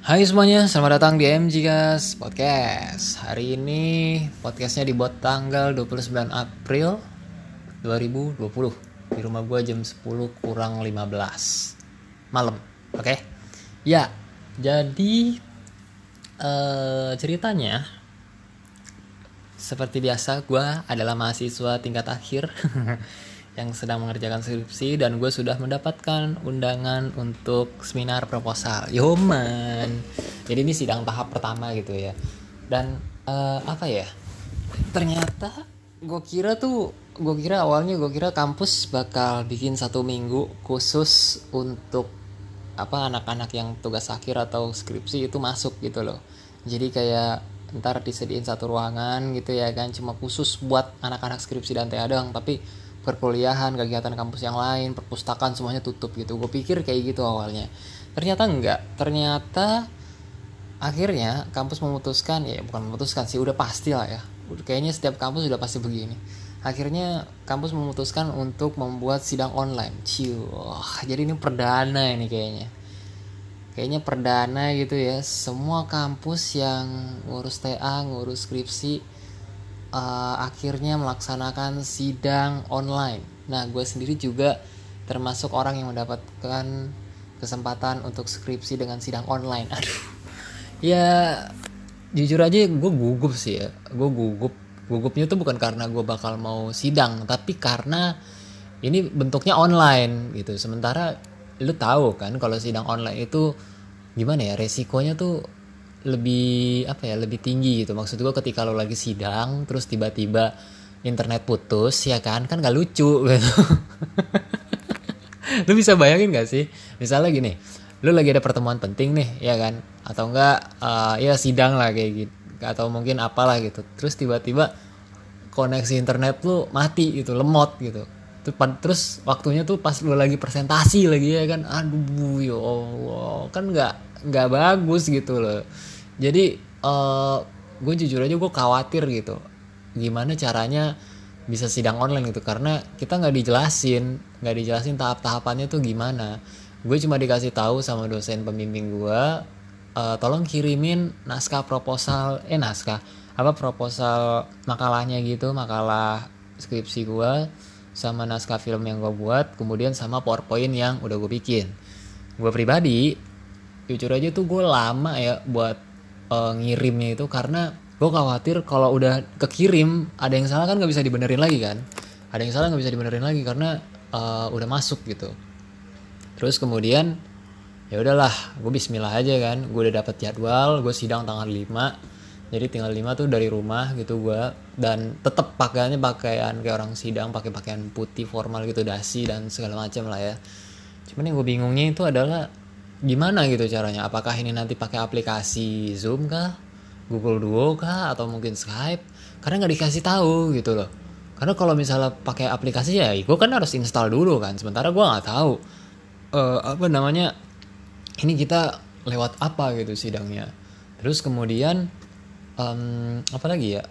Hai semuanya, selamat datang di MGCast Podcast Hari ini podcastnya dibuat tanggal 29 April 2020 Di rumah gue jam 10 kurang 15 Malam, oke? Okay? Ya, jadi uh, ceritanya Seperti biasa, gue adalah mahasiswa tingkat akhir yang sedang mengerjakan skripsi dan gue sudah mendapatkan undangan untuk seminar proposal. Yoman. Jadi ini sidang tahap pertama gitu ya. Dan uh, apa ya? Ternyata gue kira tuh gue kira awalnya gue kira kampus bakal bikin satu minggu khusus untuk apa anak-anak yang tugas akhir atau skripsi itu masuk gitu loh. Jadi kayak ntar disediain satu ruangan gitu ya kan cuma khusus buat anak-anak skripsi dan TA doang tapi perkuliahan, kegiatan kampus yang lain, perpustakaan semuanya tutup gitu. Gue pikir kayak gitu awalnya. Ternyata enggak. Ternyata akhirnya kampus memutuskan ya bukan memutuskan sih udah pasti lah ya. Kayaknya setiap kampus sudah pasti begini. Akhirnya kampus memutuskan untuk membuat sidang online. Ciu, jadi ini perdana ini kayaknya. Kayaknya perdana gitu ya. Semua kampus yang ngurus TA, ngurus skripsi uh, akhirnya melaksanakan sidang online. Nah, gue sendiri juga termasuk orang yang mendapatkan kesempatan untuk skripsi dengan sidang online. Aduh, ya jujur aja gue gugup sih ya. Gue gugup. Gugupnya tuh bukan karena gue bakal mau sidang, tapi karena ini bentuknya online gitu. Sementara lu tahu kan kalau sidang online itu gimana ya resikonya tuh lebih apa ya lebih tinggi gitu. Maksud gue ketika lo lagi sidang terus tiba-tiba internet putus ya kan? Kan gak lucu gitu. Lu bisa bayangin gak sih? Misalnya gini lu lagi ada pertemuan penting nih ya kan? Atau enggak uh, ya sidang lah kayak gitu atau mungkin apalah gitu. Terus tiba-tiba koneksi internet lu mati gitu lemot gitu. Terus waktunya tuh pas lu lagi presentasi lagi ya kan? Aduh ya Allah kan nggak nggak bagus gitu loh jadi uh, eh, gue jujur aja gue khawatir gitu. Gimana caranya bisa sidang online gitu? Karena kita nggak dijelasin nggak dijelasin tahap-tahapannya tuh gimana. Gue cuma dikasih tahu sama dosen pembimbing gue uh, tolong kirimin naskah proposal eh naskah apa proposal makalahnya gitu makalah skripsi gue sama naskah film yang gue buat kemudian sama powerpoint yang udah gue bikin. Gue pribadi jujur aja tuh gue lama ya buat uh, ngirimnya itu karena gue khawatir kalau udah kekirim ada yang salah kan nggak bisa dibenerin lagi kan? Ada yang salah nggak bisa dibenerin lagi karena uh, udah masuk gitu. Terus kemudian ya udahlah gue Bismillah aja kan. Gue udah dapet jadwal gue sidang tanggal 5 jadi tinggal 5 tuh dari rumah gitu gue dan tetap pakaiannya pakaian kayak orang sidang pakai pakaian putih formal gitu dasi dan segala macam lah ya. Cuman yang gue bingungnya itu adalah gimana gitu caranya? Apakah ini nanti pakai aplikasi Zoom kah? Google Duo kah? Atau mungkin Skype? Karena nggak dikasih tahu gitu loh. Karena kalau misalnya pakai aplikasi ya gue kan harus install dulu kan. Sementara gue nggak tahu uh, apa namanya ini kita lewat apa gitu sidangnya. Terus kemudian um, apa lagi ya?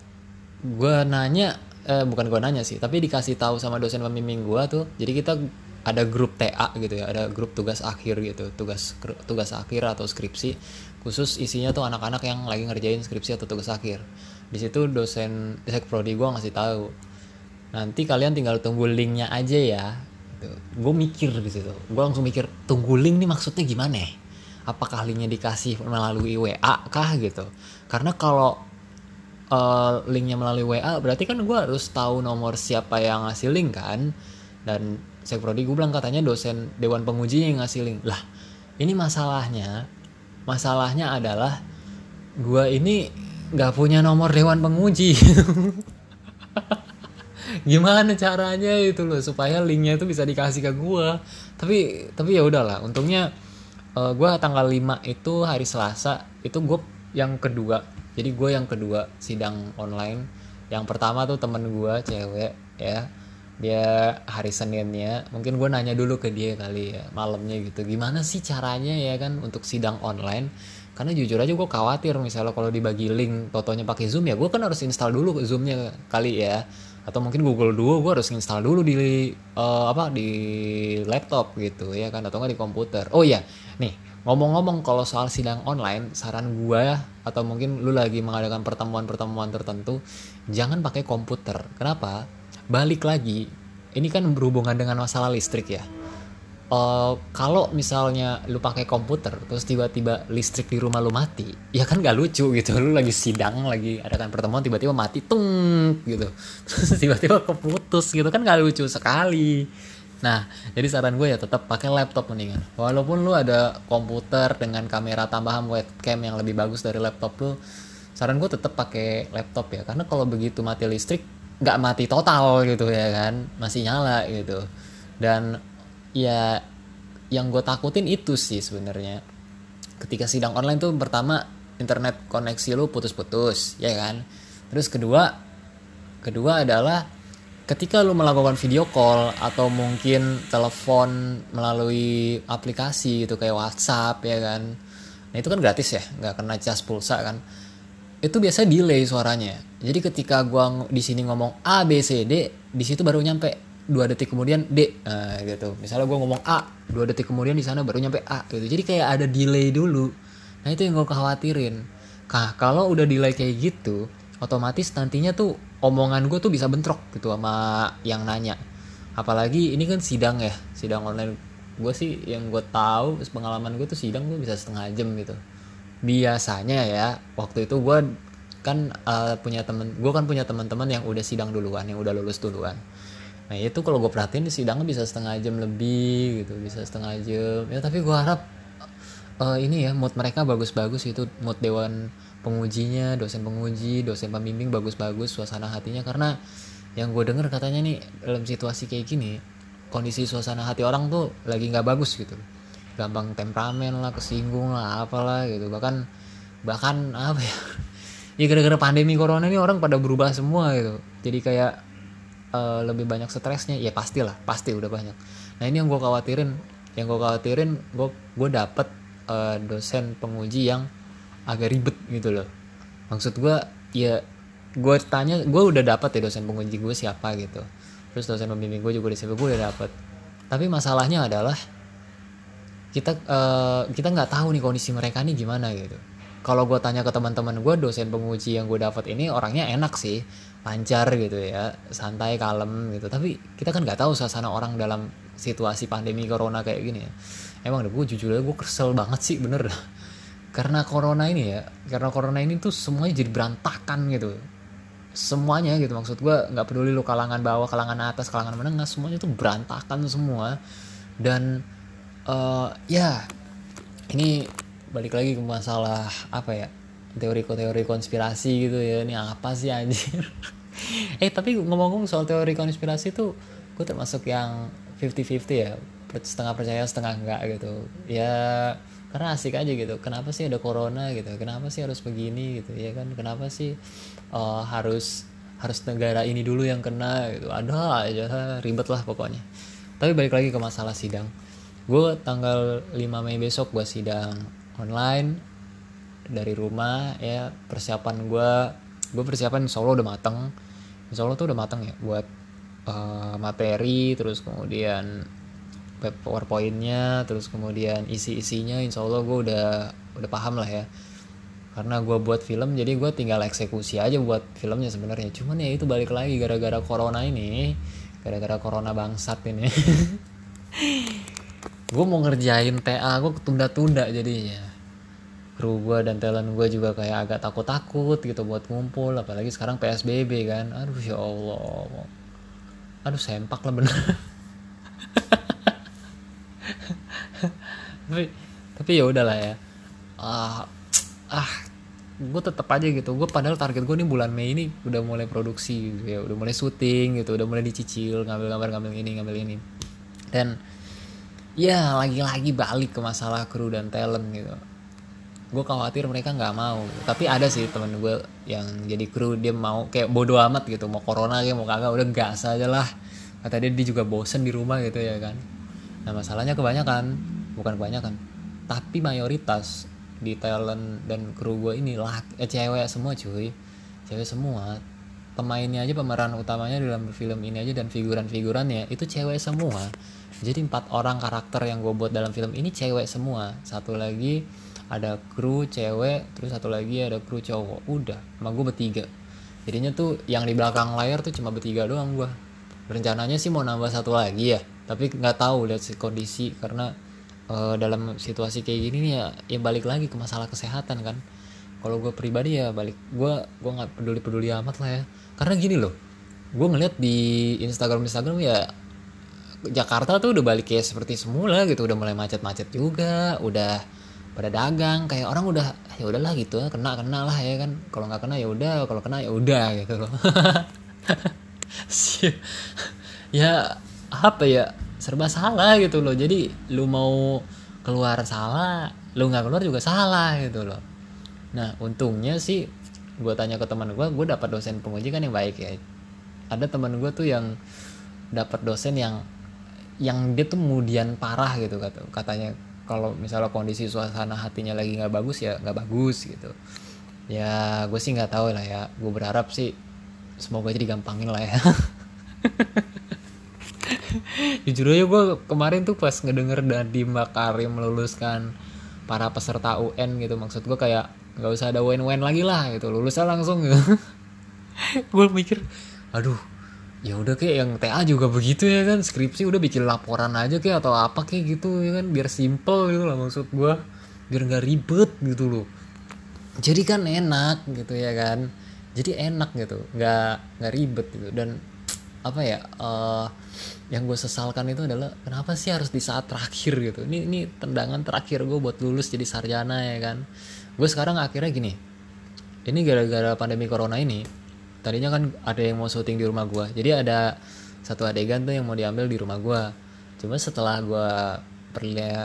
Gue nanya eh, bukan gue nanya sih tapi dikasih tahu sama dosen pembimbing gue tuh. Jadi kita ada grup TA gitu ya ada grup tugas akhir gitu tugas tugas akhir atau skripsi. Khusus isinya tuh anak-anak yang lagi ngerjain skripsi atau tugas akhir. Di situ dosen desek prodi gue ngasih tahu nanti kalian tinggal tunggu linknya aja ya. Gitu. gue mikir di situ. Gue langsung mikir tunggu link nih maksudnya gimana ya? Apakah linknya dikasih melalui WA kah? Gitu. Karena kalau uh, linknya melalui WA berarti kan gue harus tahu nomor siapa yang ngasih link kan? Dan prodi gue bilang katanya dosen dewan penguji yang ngasih link. Lah ini masalahnya masalahnya adalah gue ini nggak punya nomor dewan penguji. Gimana caranya itu loh supaya linknya itu bisa dikasih ke gue tapi tapi ya udahlah untungnya uh, eh, gue tanggal 5 itu hari Selasa itu gue yang kedua. Jadi gue yang kedua sidang online. Yang pertama tuh temen gue cewek ya dia hari Seninnya. Mungkin gue nanya dulu ke dia kali ya malamnya gitu. Gimana sih caranya ya kan untuk sidang online? Karena jujur aja gue khawatir misalnya kalau dibagi link totonya pakai zoom ya gue kan harus install dulu zoomnya kali ya. Atau mungkin Google Duo gue harus install dulu di uh, apa di laptop gitu ya kan atau nggak di komputer. Oh iya nih ngomong-ngomong kalau soal sidang online saran gue atau mungkin lu lagi mengadakan pertemuan-pertemuan tertentu jangan pakai komputer. Kenapa balik lagi ini kan berhubungan dengan masalah listrik ya. Uh, kalau misalnya lu pakai komputer terus tiba-tiba listrik di rumah lu mati ya kan gak lucu gitu. Lu lagi sidang lagi adakan pertemuan tiba-tiba mati tung gitu. Terus tiba-tiba keputus gitu kan gak lucu sekali. Nah jadi saran gue ya tetap pakai laptop mendingan. Walaupun lu ada komputer dengan kamera tambahan webcam yang lebih bagus dari laptop lu saran gue tetap pakai laptop ya. Karena kalau begitu mati listrik nggak mati total gitu ya kan masih nyala gitu. Dan ya yang gue takutin itu sih sebenarnya. Ketika sidang online tuh pertama internet koneksi lu putus-putus ya kan? Terus kedua kedua adalah ketika lu melakukan video call atau mungkin telepon melalui aplikasi itu kayak WhatsApp ya kan? Nah itu kan gratis ya nggak kena cas pulsa kan itu biasa delay suaranya. Jadi ketika gua di sini ngomong A B C D di situ baru nyampe dua detik kemudian D nah, gitu. Misalnya gue ngomong A dua detik kemudian di sana baru nyampe A gitu. Jadi kayak ada delay dulu. Nah itu yang gue khawatirin. Nah kalau udah delay kayak gitu otomatis nantinya tuh omongan gue tuh bisa bentrok gitu sama yang nanya. Apalagi ini kan sidang ya sidang online. Gue sih yang gue tahu pengalaman gue tuh sidang gue bisa setengah jam gitu biasanya ya waktu itu gue kan uh, punya temen gue kan punya teman-teman yang udah sidang duluan yang udah lulus duluan. Nah itu kalau gue perhatiin di sidangnya bisa setengah jam lebih gitu bisa setengah jam. Ya tapi gue harap uh, ini ya mood mereka bagus-bagus itu mood dewan pengujinya dosen penguji dosen pembimbing bagus-bagus suasana hatinya. Karena yang gue denger katanya nih dalam situasi kayak gini kondisi suasana hati orang tuh lagi nggak bagus gitu gampang temperamen lah kesinggung lah apalah gitu. Bahkan bahkan apa ya ya gara-gara pandemi corona ini orang pada berubah semua gitu. Jadi kayak uh, lebih banyak stresnya. Ya pastilah pasti udah banyak. Nah ini yang gue khawatirin yang gue khawatirin gue gue dapet uh, dosen penguji yang agak ribet gitu loh. Maksud gue ya gue tanya gue udah dapet ya dosen penguji gue siapa gitu. Terus dosen pembimbing gue juga di gue udah dapet. Tapi masalahnya adalah kita uh, kita nggak tahu nih kondisi mereka nih gimana gitu. Kalau gue tanya ke teman-teman gue dosen penguji yang gue dapat ini orangnya enak sih. Lancar gitu ya santai kalem gitu. Tapi kita kan nggak tahu suasana orang dalam situasi pandemi corona kayak gini ya. Emang deh gue jujur aja gue kesel banget sih bener. Karena corona ini ya karena corona ini tuh semuanya jadi berantakan gitu. Semuanya gitu maksud gue nggak peduli lu kalangan bawah kalangan atas kalangan menengah semuanya tuh berantakan semua. Dan uh, ya ini balik lagi ke masalah apa ya? Teori-teori konspirasi gitu ya. Ini apa sih anjir? Eh tapi ngomong-ngomong soal teori konspirasi tuh gue termasuk yang 50-50 ya. Setengah percaya setengah enggak gitu. Ya karena asik aja gitu. Kenapa sih ada corona gitu? Kenapa sih harus begini gitu ya kan? Kenapa sih uh, harus harus negara ini dulu yang kena gitu? Ada aja ribet lah pokoknya. Tapi balik lagi ke masalah sidang gue tanggal 5 Mei besok gue sidang online dari rumah ya persiapan gue gue persiapan insya Allah udah mateng. Insya Allah tuh udah mateng ya buat uh, materi terus kemudian powerpointnya terus kemudian isi isinya insya Allah gue udah udah paham lah ya. Karena gue buat film jadi gue tinggal eksekusi aja buat filmnya sebenarnya. Cuman ya itu balik lagi gara-gara corona ini gara-gara corona bangsat ini gue mau ngerjain TA gue tunda-tunda jadinya. Kru gue dan talent gue juga kayak agak takut-takut gitu buat ngumpul apalagi sekarang PSBB kan. Aduh ya Allah aduh sempak lah bener. Tapi tapi ya udahlah ya. Ah ah gue tetap aja gitu. Gue padahal target gue nih bulan Mei ini udah mulai produksi gitu ya. Udah mulai syuting gitu udah mulai dicicil ngambil gambar ngambil ini ngambil ini. Dan ya lagi-lagi balik ke masalah kru dan talent gitu. Gue khawatir mereka nggak mau. Tapi ada sih temen gue yang jadi kru dia mau kayak bodo amat gitu. Mau corona kayak mau kagak udah gas aja lah. Kata dia dia juga bosen di rumah gitu ya kan. Nah masalahnya kebanyakan bukan kebanyakan tapi mayoritas di talent dan kru gue ini lah eh, cewek semua cuy. Cewek semua. Pemainnya aja pemeran utamanya dalam film ini aja dan figuran-figurannya itu cewek semua jadi empat orang karakter yang gue buat dalam film ini cewek semua. Satu lagi ada kru cewek terus satu lagi ada kru cowok. Udah sama gue bertiga. Jadinya tuh yang di belakang layar tuh cuma bertiga doang gue rencananya sih mau nambah satu lagi ya tapi nggak tahu lihat kondisi karena uh, dalam situasi kayak gini nih ya ya balik lagi ke masalah kesehatan kan. Kalau gue pribadi ya balik gue gue nggak peduli peduli amat lah ya. Karena gini loh gue ngeliat di Instagram Instagram ya Jakarta tuh udah balik kayak seperti semula gitu udah mulai macet-macet juga udah pada dagang kayak orang udah ya udahlah gitu kena kena lah ya kan kalau nggak kena ya udah kalau kena ya udah gitu. Loh ya apa ya serba salah gitu loh. Jadi lu mau keluar salah lu nggak keluar juga salah gitu loh. Nah untungnya sih gue tanya ke teman gue gue dapat dosen penguji kan yang baik ya. Ada teman gue tuh yang dapat dosen yang yang dia tuh kemudian parah gitu kata katanya. Kalau misalnya kondisi suasana hatinya lagi nggak bagus ya nggak bagus gitu. Ya gue sih nggak tahu lah ya. Gue berharap sih semoga aja digampangin lah ya. Jujur aja gue kemarin tuh pas ngedenger Dadi Makarim meluluskan para peserta UN gitu. Maksud gue kayak nggak usah ada wen-wen lagi lah gitu. Lulusnya langsung gitu. Gue mikir aduh ya udah kayak yang TA juga begitu ya kan skripsi udah bikin laporan aja kayak atau apa kayak gitu ya kan biar simple gitu lah maksud gue biar nggak ribet gitu loh. Jadi kan enak gitu ya kan jadi enak gitu nggak nggak ribet gitu. Dan apa ya uh, yang gue sesalkan itu adalah kenapa sih harus di saat terakhir gitu? Ini ini tendangan terakhir gue buat lulus jadi sarjana ya kan. Gue sekarang akhirnya gini ini gara-gara pandemi corona ini tadinya kan ada yang mau syuting di rumah gue jadi ada satu adegan tuh yang mau diambil di rumah gue cuma setelah gue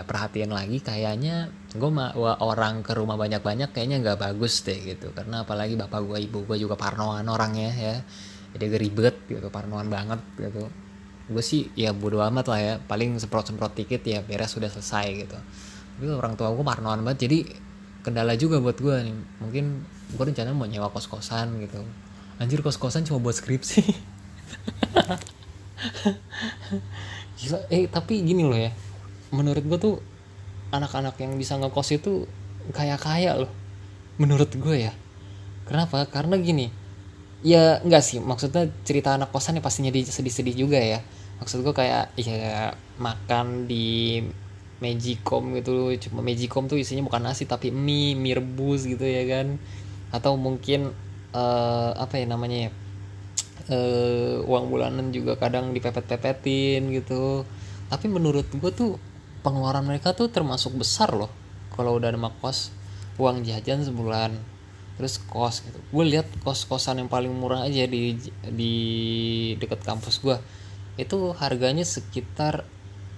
perhatian lagi kayaknya gue wah orang ke rumah banyak-banyak kayaknya nggak bagus deh gitu. Karena apalagi bapak gue ibu gue juga parnoan orangnya ya. Jadi agak ribet gitu parnoan banget gitu. Gue sih ya bodo amat lah ya. Paling semprot-semprot tiket ya beres sudah selesai gitu. Tapi orang tua gue parnoan banget. Jadi kendala juga buat gue nih. Mungkin gue rencana mau nyewa kos kosan gitu anjir kos kosan cuma buat skripsi. Gila eh tapi gini loh ya. Menurut gue tuh anak-anak yang bisa ngekos itu kaya kaya loh. Menurut gue ya. Kenapa? Karena gini. Ya enggak sih. Maksudnya cerita anak kosan ya pastinya sedih-sedih juga ya. Maksud gue kayak ya makan di Magicom gitu cuma Magicom tuh isinya bukan nasi tapi mie mie rebus gitu ya kan. Atau mungkin uh, apa ya namanya ya uh, uang bulanan juga kadang dipepet-pepetin gitu. Tapi menurut gue tuh pengeluaran mereka tuh termasuk besar loh kalau udah ada kos uang jajan sebulan terus kos gitu. Gue lihat kos kosan yang paling murah aja di di dekat kampus gue itu harganya sekitar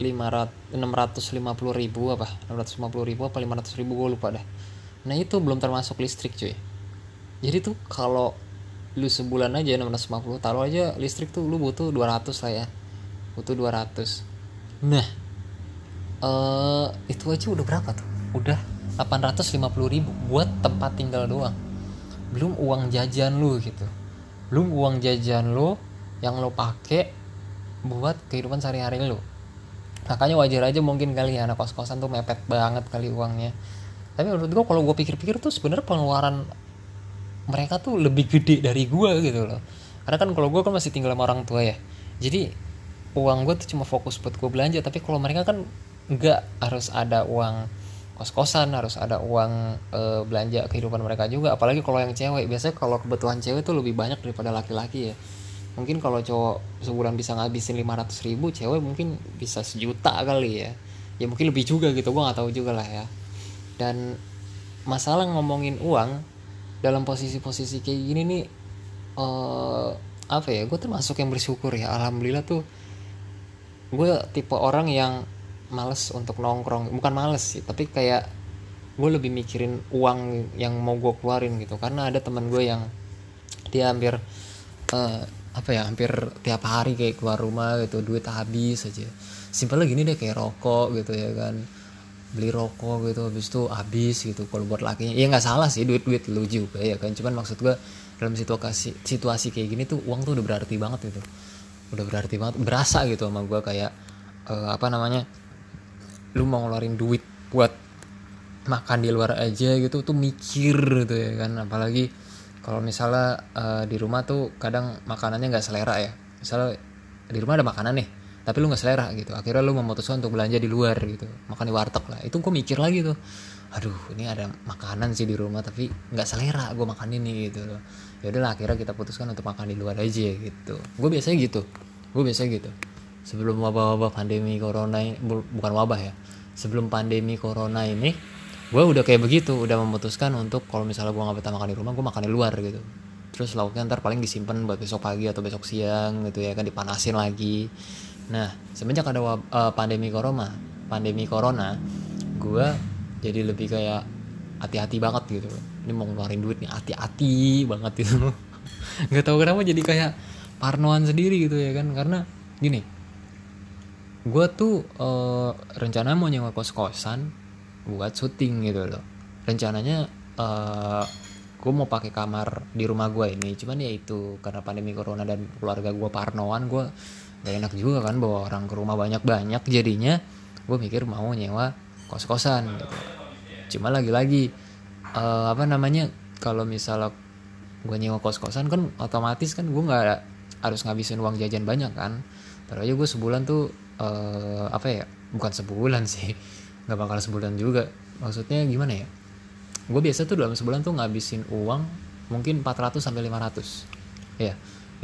500 650 ribu apa? 650 ribu apa 500 ribu gue lupa dah nah itu belum termasuk listrik cuy jadi tuh kalau lu sebulan aja 650 taruh aja listrik tuh lu butuh 200 lah ya. Butuh 200 nah uh, itu aja udah berapa tuh? Udah 850 ribu buat tempat tinggal doang. Belum uang jajan lu gitu. Belum uang jajan lu yang lo pake buat kehidupan sehari-hari lu. Makanya wajar aja mungkin kali ya anak kos-kosan tuh mepet banget kali uangnya. Tapi menurut gue kalau gue pikir-pikir tuh sebenarnya pengeluaran mereka tuh lebih gede dari gue gitu loh. Karena kan kalau gue kan masih tinggal sama orang tua ya. Jadi uang gue tuh cuma fokus buat gue belanja. Tapi kalau mereka kan nggak harus ada uang kos-kosan harus ada uang e, belanja kehidupan mereka juga. Apalagi kalau yang cewek. Biasanya kalau kebutuhan cewek tuh lebih banyak daripada laki-laki ya. Mungkin kalau cowok sebulan bisa ngabisin 500 ribu cewek mungkin bisa sejuta kali ya. Ya mungkin lebih juga gitu. Gue nggak tahu juga lah ya. Dan masalah ngomongin uang dalam posisi-posisi kayak gini nih uh, apa ya gue termasuk yang bersyukur ya. Alhamdulillah tuh gue tipe orang yang males untuk nongkrong. Bukan males sih tapi kayak gue lebih mikirin uang yang mau gue keluarin gitu. Karena ada teman gue yang dia hampir uh, apa ya hampir tiap hari kayak keluar rumah gitu duit habis aja. Simpelnya gini deh kayak rokok gitu ya kan beli rokok gitu habis itu habis gitu. Kalau buat lakinya ya nggak salah sih duit duit lu juga ya kan. Cuman maksud gue dalam situasi situasi kayak gini tuh uang tuh udah berarti banget gitu. Udah berarti banget berasa gitu sama gue kayak uh, apa namanya lu mau ngeluarin duit buat makan di luar aja gitu tuh mikir gitu ya kan. Apalagi kalau misalnya uh, di rumah tuh kadang makanannya nggak selera ya. Misalnya di rumah ada makanan nih tapi lu nggak selera gitu. Akhirnya lu memutuskan untuk belanja di luar gitu. Makan di warteg lah. Itu gue mikir lagi tuh. Aduh ini ada makanan sih di rumah tapi nggak selera gue makan ini gitu. Loh ya udahlah akhirnya kita putuskan untuk makan di luar aja gitu. Gue biasanya gitu. Gue biasanya gitu. Sebelum wabah-wabah pandemi corona ini bukan wabah ya. Sebelum pandemi corona ini gue udah kayak begitu. Udah memutuskan untuk kalau misalnya gue nggak betah makan di rumah gue makan di luar gitu. Terus lauknya ntar paling disimpan buat besok pagi atau besok siang gitu ya kan dipanasin lagi Nah, semenjak ada uh, pandemi corona, pandemi corona, gue jadi lebih kayak hati-hati banget gitu. Ini mau ngeluarin duit nih hati-hati banget gitu. Gak tau kenapa jadi kayak parnoan sendiri gitu ya kan karena gini gue tuh uh, rencana mau nyewa kos-kosan buat syuting gitu loh rencananya uh, gue mau pakai kamar di rumah gue ini cuman ya itu karena pandemi corona dan keluarga gue parnoan gue gak enak juga kan bawa orang ke rumah banyak-banyak jadinya. Gue mikir mau nyewa kos-kosan gitu. Cuma lagi-lagi uh, apa namanya kalau misalnya gue nyewa kos-kosan kan otomatis kan gue nggak harus ngabisin uang jajan banyak kan. Terus aja gue sebulan tuh uh, apa ya bukan sebulan sih nggak bakal sebulan juga. Maksudnya gimana ya? Gue biasa tuh dalam sebulan tuh ngabisin uang mungkin 400 sampai 500 ya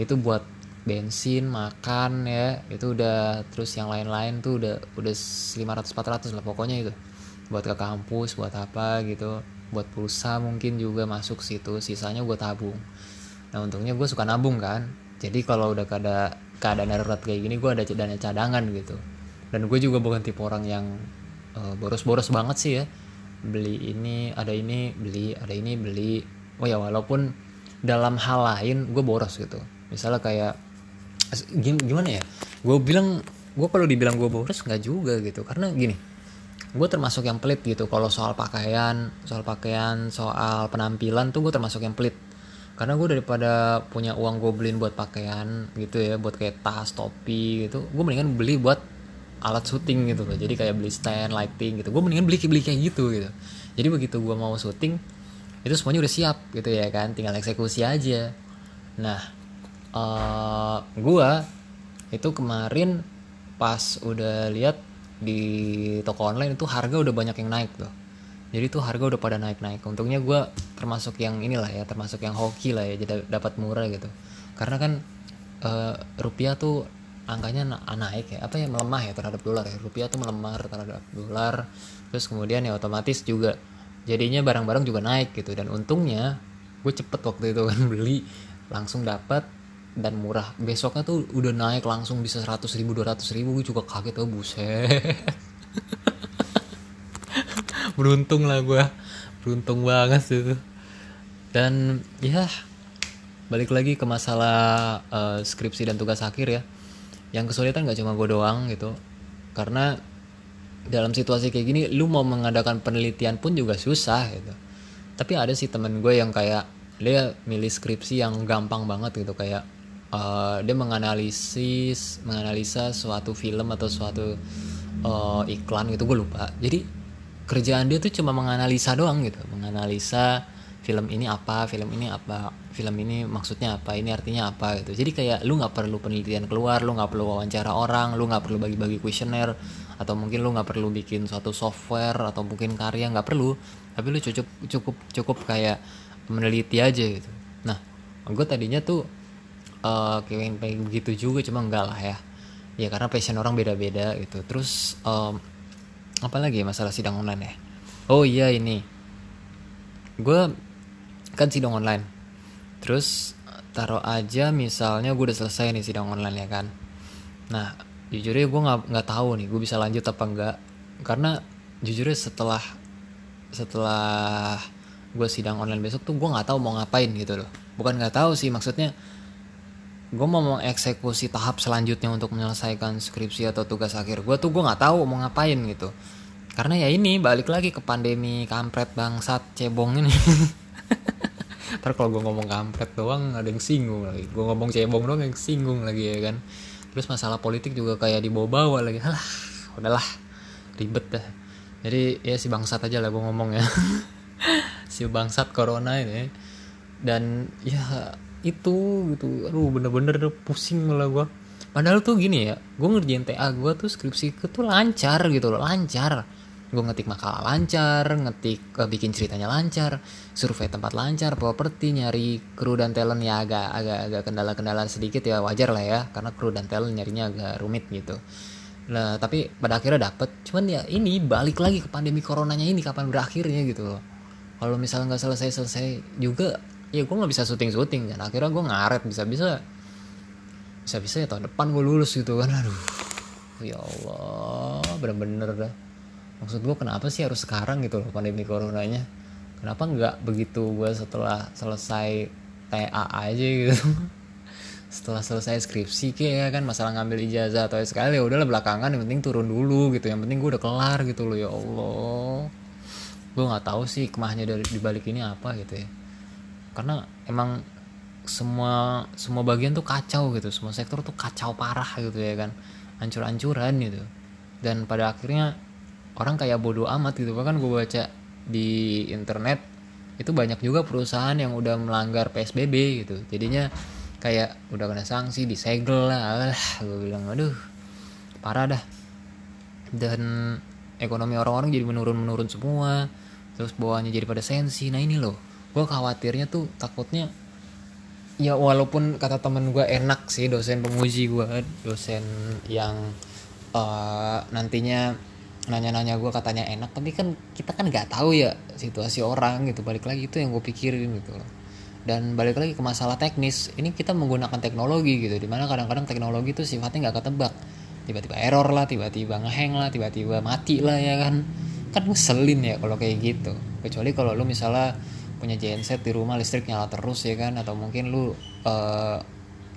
itu buat bensin makan ya. Itu udah terus yang lain-lain tuh udah udah 500 400 lah pokoknya itu. Buat ke kampus buat apa gitu. Buat pulsa mungkin juga masuk situ. Sisanya gue tabung. Nah untungnya gue suka nabung kan. Jadi kalau udah ada keadaan darurat kayak gini gue ada dana cadangan gitu. Dan gue juga bukan tipe orang yang uh, boros-boros banget sih ya. Beli ini ada ini beli ada ini beli. Oh ya walaupun dalam hal lain gue boros gitu. Misalnya kayak gimana ya? Gue bilang gue kalau dibilang gue boros nggak juga gitu. Karena gini gue termasuk yang pelit gitu. Kalau soal pakaian soal pakaian soal penampilan tuh gue termasuk yang pelit. Karena gue daripada punya uang gue beliin buat pakaian gitu ya buat kayak tas topi gitu gue mendingan beli buat alat syuting gitu loh. Jadi kayak beli stand lighting gitu. Gue mendingan beli beli kayak gitu gitu. Jadi begitu gue mau syuting itu semuanya udah siap gitu ya kan. Tinggal eksekusi aja. Nah uh, gua itu kemarin pas udah lihat di toko online itu harga udah banyak yang naik tuh. Jadi tuh harga udah pada naik-naik. Untungnya gue termasuk yang inilah ya termasuk yang hoki lah ya jadi dapat murah gitu. Karena kan uh, rupiah tuh angkanya na naik ya apa ya melemah ya terhadap dolar ya. Rupiah tuh melemah terhadap dolar terus kemudian ya otomatis juga jadinya barang-barang juga naik gitu. Dan untungnya gue cepet waktu itu kan beli langsung dapat dan murah. Besoknya tuh udah naik langsung bisa 100 ribu 200 ribu. Gue juga kaget oh buset. Beruntung lah gue beruntung banget sih dan ya balik lagi ke masalah uh, skripsi dan tugas akhir ya. Yang kesulitan gak cuma gue doang gitu. Karena dalam situasi kayak gini lu mau mengadakan penelitian pun juga susah gitu. Tapi ada sih temen gue yang kayak dia milih skripsi yang gampang banget gitu. Kayak uh, dia menganalisis menganalisa suatu film atau suatu uh, iklan gitu gue lupa. Jadi kerjaan dia tuh cuma menganalisa doang gitu. Menganalisa film ini apa film ini apa film ini maksudnya apa ini artinya apa gitu. Jadi kayak lu nggak perlu penelitian keluar lu nggak perlu wawancara orang lu nggak perlu bagi-bagi kuesioner atau mungkin lu nggak perlu bikin suatu software atau mungkin karya nggak perlu. Tapi lu cukup cukup cukup kayak meneliti aja gitu. Nah gue tadinya tuh uh, kayak pengen begitu juga cuma enggak lah ya. Ya karena passion orang beda-beda gitu. Terus um, apa lagi ya masalah sidang online ya? Oh iya ini. Gue kan sidang online. Terus taruh aja misalnya gue udah selesai nih sidang online ya kan. Nah jujurnya gue nggak nggak tahu nih gue bisa lanjut apa enggak. Karena jujurnya setelah setelah gue sidang online besok tuh gue nggak tahu mau ngapain gitu loh. Bukan nggak tahu sih maksudnya gue mau mengeksekusi tahap selanjutnya untuk menyelesaikan skripsi atau tugas akhir gue tuh gue nggak tahu mau ngapain gitu. Karena ya ini balik lagi ke pandemi kampret bangsat cebong ini. Ntar kalau gue ngomong kampret doang ada yang singgung lagi. Gue ngomong cebong doang yang singgung lagi ya kan. Terus masalah politik juga kayak dibawa-bawa lagi. Halah udahlah ribet dah. Jadi ya si bangsat aja lah gue ngomong ya. Si bangsat corona ini. Dan ya itu gitu. Aduh bener-bener pusing malah gue Padahal tuh gini ya Gue ngerjain TA gue tuh skripsi gue tuh lancar gitu loh Lancar. Gue ngetik makalah lancar ngetik uh, bikin ceritanya lancar survei tempat lancar properti nyari kru dan talent ya agak agak agak kendala-kendala sedikit ya wajar lah ya karena kru dan talent nyarinya agak rumit gitu. Lah tapi pada akhirnya dapet. Cuman ya ini balik lagi ke pandemi coronanya ini kapan berakhirnya gitu loh. Kalau misalnya nggak selesai selesai juga ya gue nggak bisa syuting syuting dan akhirnya gue ngaret bisa bisa bisa bisa ya tahun depan gue lulus gitu kan. Aduh ya Allah bener-bener dah. Maksud gue kenapa sih harus sekarang gitu loh pandemi coronanya? Kenapa nggak begitu gue setelah selesai TA aja gitu? Setelah selesai skripsi kayak ya kan masalah ngambil ijazah atau sekali ya udahlah belakangan yang penting turun dulu gitu. Yang penting gue udah kelar gitu loh ya Allah. Gue nggak tahu sih kemahnya dari dibalik ini apa gitu ya karena emang semua semua bagian tuh kacau gitu. Semua sektor tuh kacau parah gitu ya kan. Hancur-hancuran gitu. Dan pada akhirnya orang kayak bodoh amat gitu. Bahkan gue baca di internet itu banyak juga perusahaan yang udah melanggar PSBB gitu. Jadinya kayak udah kena sanksi disegel lah alah gue bilang aduh parah dah. Dan ekonomi orang-orang jadi menurun-menurun semua. Terus bawahnya jadi pada sensi. Nah ini loh gue khawatirnya tuh takutnya ya walaupun kata temen gue enak sih dosen penguji gue dosen yang uh, nantinya nanya-nanya gue katanya enak tapi kan kita kan nggak tahu ya situasi orang gitu balik lagi itu yang gue pikirin gitu loh. Dan balik lagi ke masalah teknis ini kita menggunakan teknologi gitu di mana kadang-kadang teknologi itu sifatnya nggak ketebak. Tiba-tiba error lah tiba-tiba ngeheng lah tiba-tiba mati lah ya kan. Kan ngeselin ya kalau kayak gitu. Kecuali kalau lu misalnya punya genset di rumah listrik nyala terus ya kan? Atau mungkin lu uh,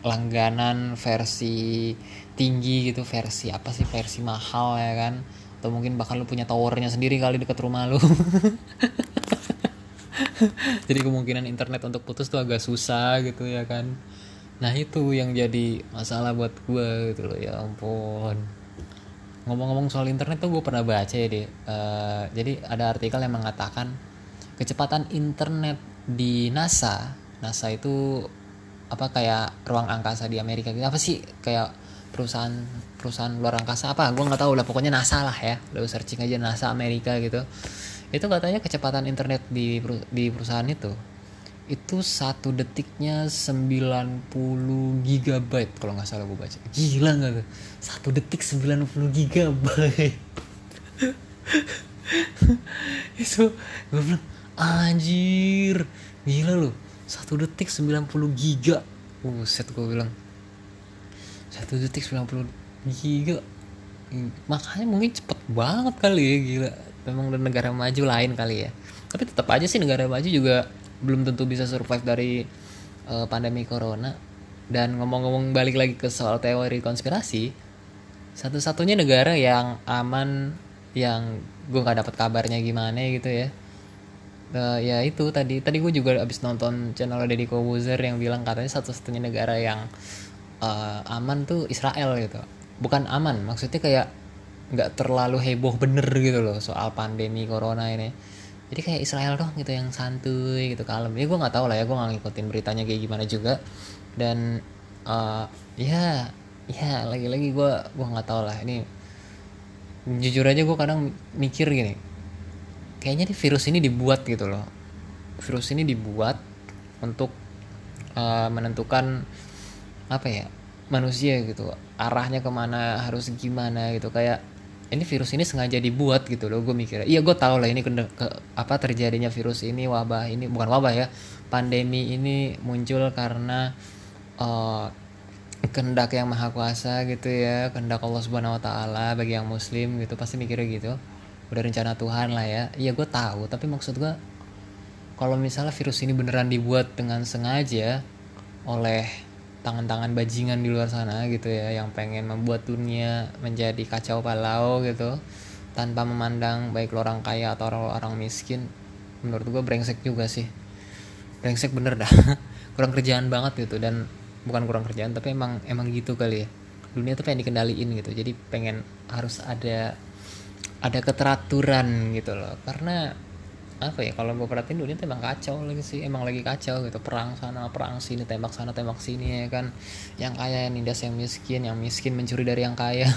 langganan versi tinggi gitu versi apa sih versi mahal ya kan? Atau mungkin bahkan lu punya towernya sendiri kali dekat rumah lu. Jadi kemungkinan internet untuk putus tuh agak susah gitu ya kan? Nah itu yang jadi masalah buat gue gitu loh ya ampun. Ngomong-ngomong soal internet tuh gue pernah baca ya deh uh, jadi ada artikel yang mengatakan kecepatan internet di NASA. NASA itu apa kayak ruang angkasa di Amerika gitu. Apa sih? Kayak perusahaan perusahaan luar angkasa apa? Gue nggak tahu lah pokoknya NASA lah ya. Lo searching aja NASA Amerika gitu. Itu katanya kecepatan internet di di perusahaan itu itu satu detiknya 90 gigabyte kalau nggak salah gue baca. Gila nggak tuh? Satu detik 90 gigabyte. Itu gue bilang anjir. Gila loh satu detik 90 giga. Buset gue bilang. Satu detik 90 giga. Makanya mungkin cepet banget kali ya gila. Memang negara maju lain kali ya. Tapi tetap aja sih negara maju juga belum tentu bisa survive dari uh, pandemi corona. Dan ngomong-ngomong balik lagi ke soal teori konspirasi satu-satunya negara yang aman yang gue nggak dapat kabarnya gimana gitu ya uh, ya itu tadi. Tadi gue juga abis nonton channel Deddy Kobuzer yang bilang katanya satu-satunya negara yang uh, aman tuh Israel gitu. Bukan aman maksudnya kayak nggak terlalu heboh bener gitu loh soal pandemi corona ini. Jadi kayak Israel dong gitu yang santuy gitu kalem. Ya gue nggak tahu lah ya gue nggak ngikutin beritanya kayak gimana juga. Dan uh, ya ya lagi-lagi gue gue nggak tahu lah. Ini jujur aja gue kadang mikir gini kayaknya nih virus ini dibuat gitu loh. Virus ini dibuat untuk uh, menentukan apa ya manusia gitu. Arahnya ke mana harus gimana gitu. Kayak ini virus ini sengaja dibuat gitu loh gue mikir iya gue tau lah ini ke, ke, apa terjadinya virus ini wabah ini bukan wabah ya pandemi ini muncul karena uh, kehendak yang maha kuasa gitu ya kehendak Allah subhanahu wa taala bagi yang muslim gitu pasti mikirnya gitu udah rencana Tuhan lah ya. Iya gue tahu. Tapi maksud gue kalau misalnya virus ini beneran dibuat dengan sengaja oleh tangan-tangan bajingan di luar sana gitu ya yang pengen membuat dunia menjadi kacau balau gitu tanpa memandang baik lo orang kaya atau orang orang miskin menurut gue brengsek juga sih. Brengsek bener dah. Kurang kerjaan banget gitu. Dan bukan kurang kerjaan tapi emang emang gitu kali ya. Dunia tuh pengen dikendaliin gitu. Jadi pengen harus ada ada keteraturan gitu loh. Karena apa ya kalau gue perhatiin dunia emang kacau lagi sih. Emang lagi kacau gitu. Perang sana perang sini tembak sana tembak sini ya kan. Yang kaya yang nindas yang miskin. Yang miskin mencuri dari yang kaya.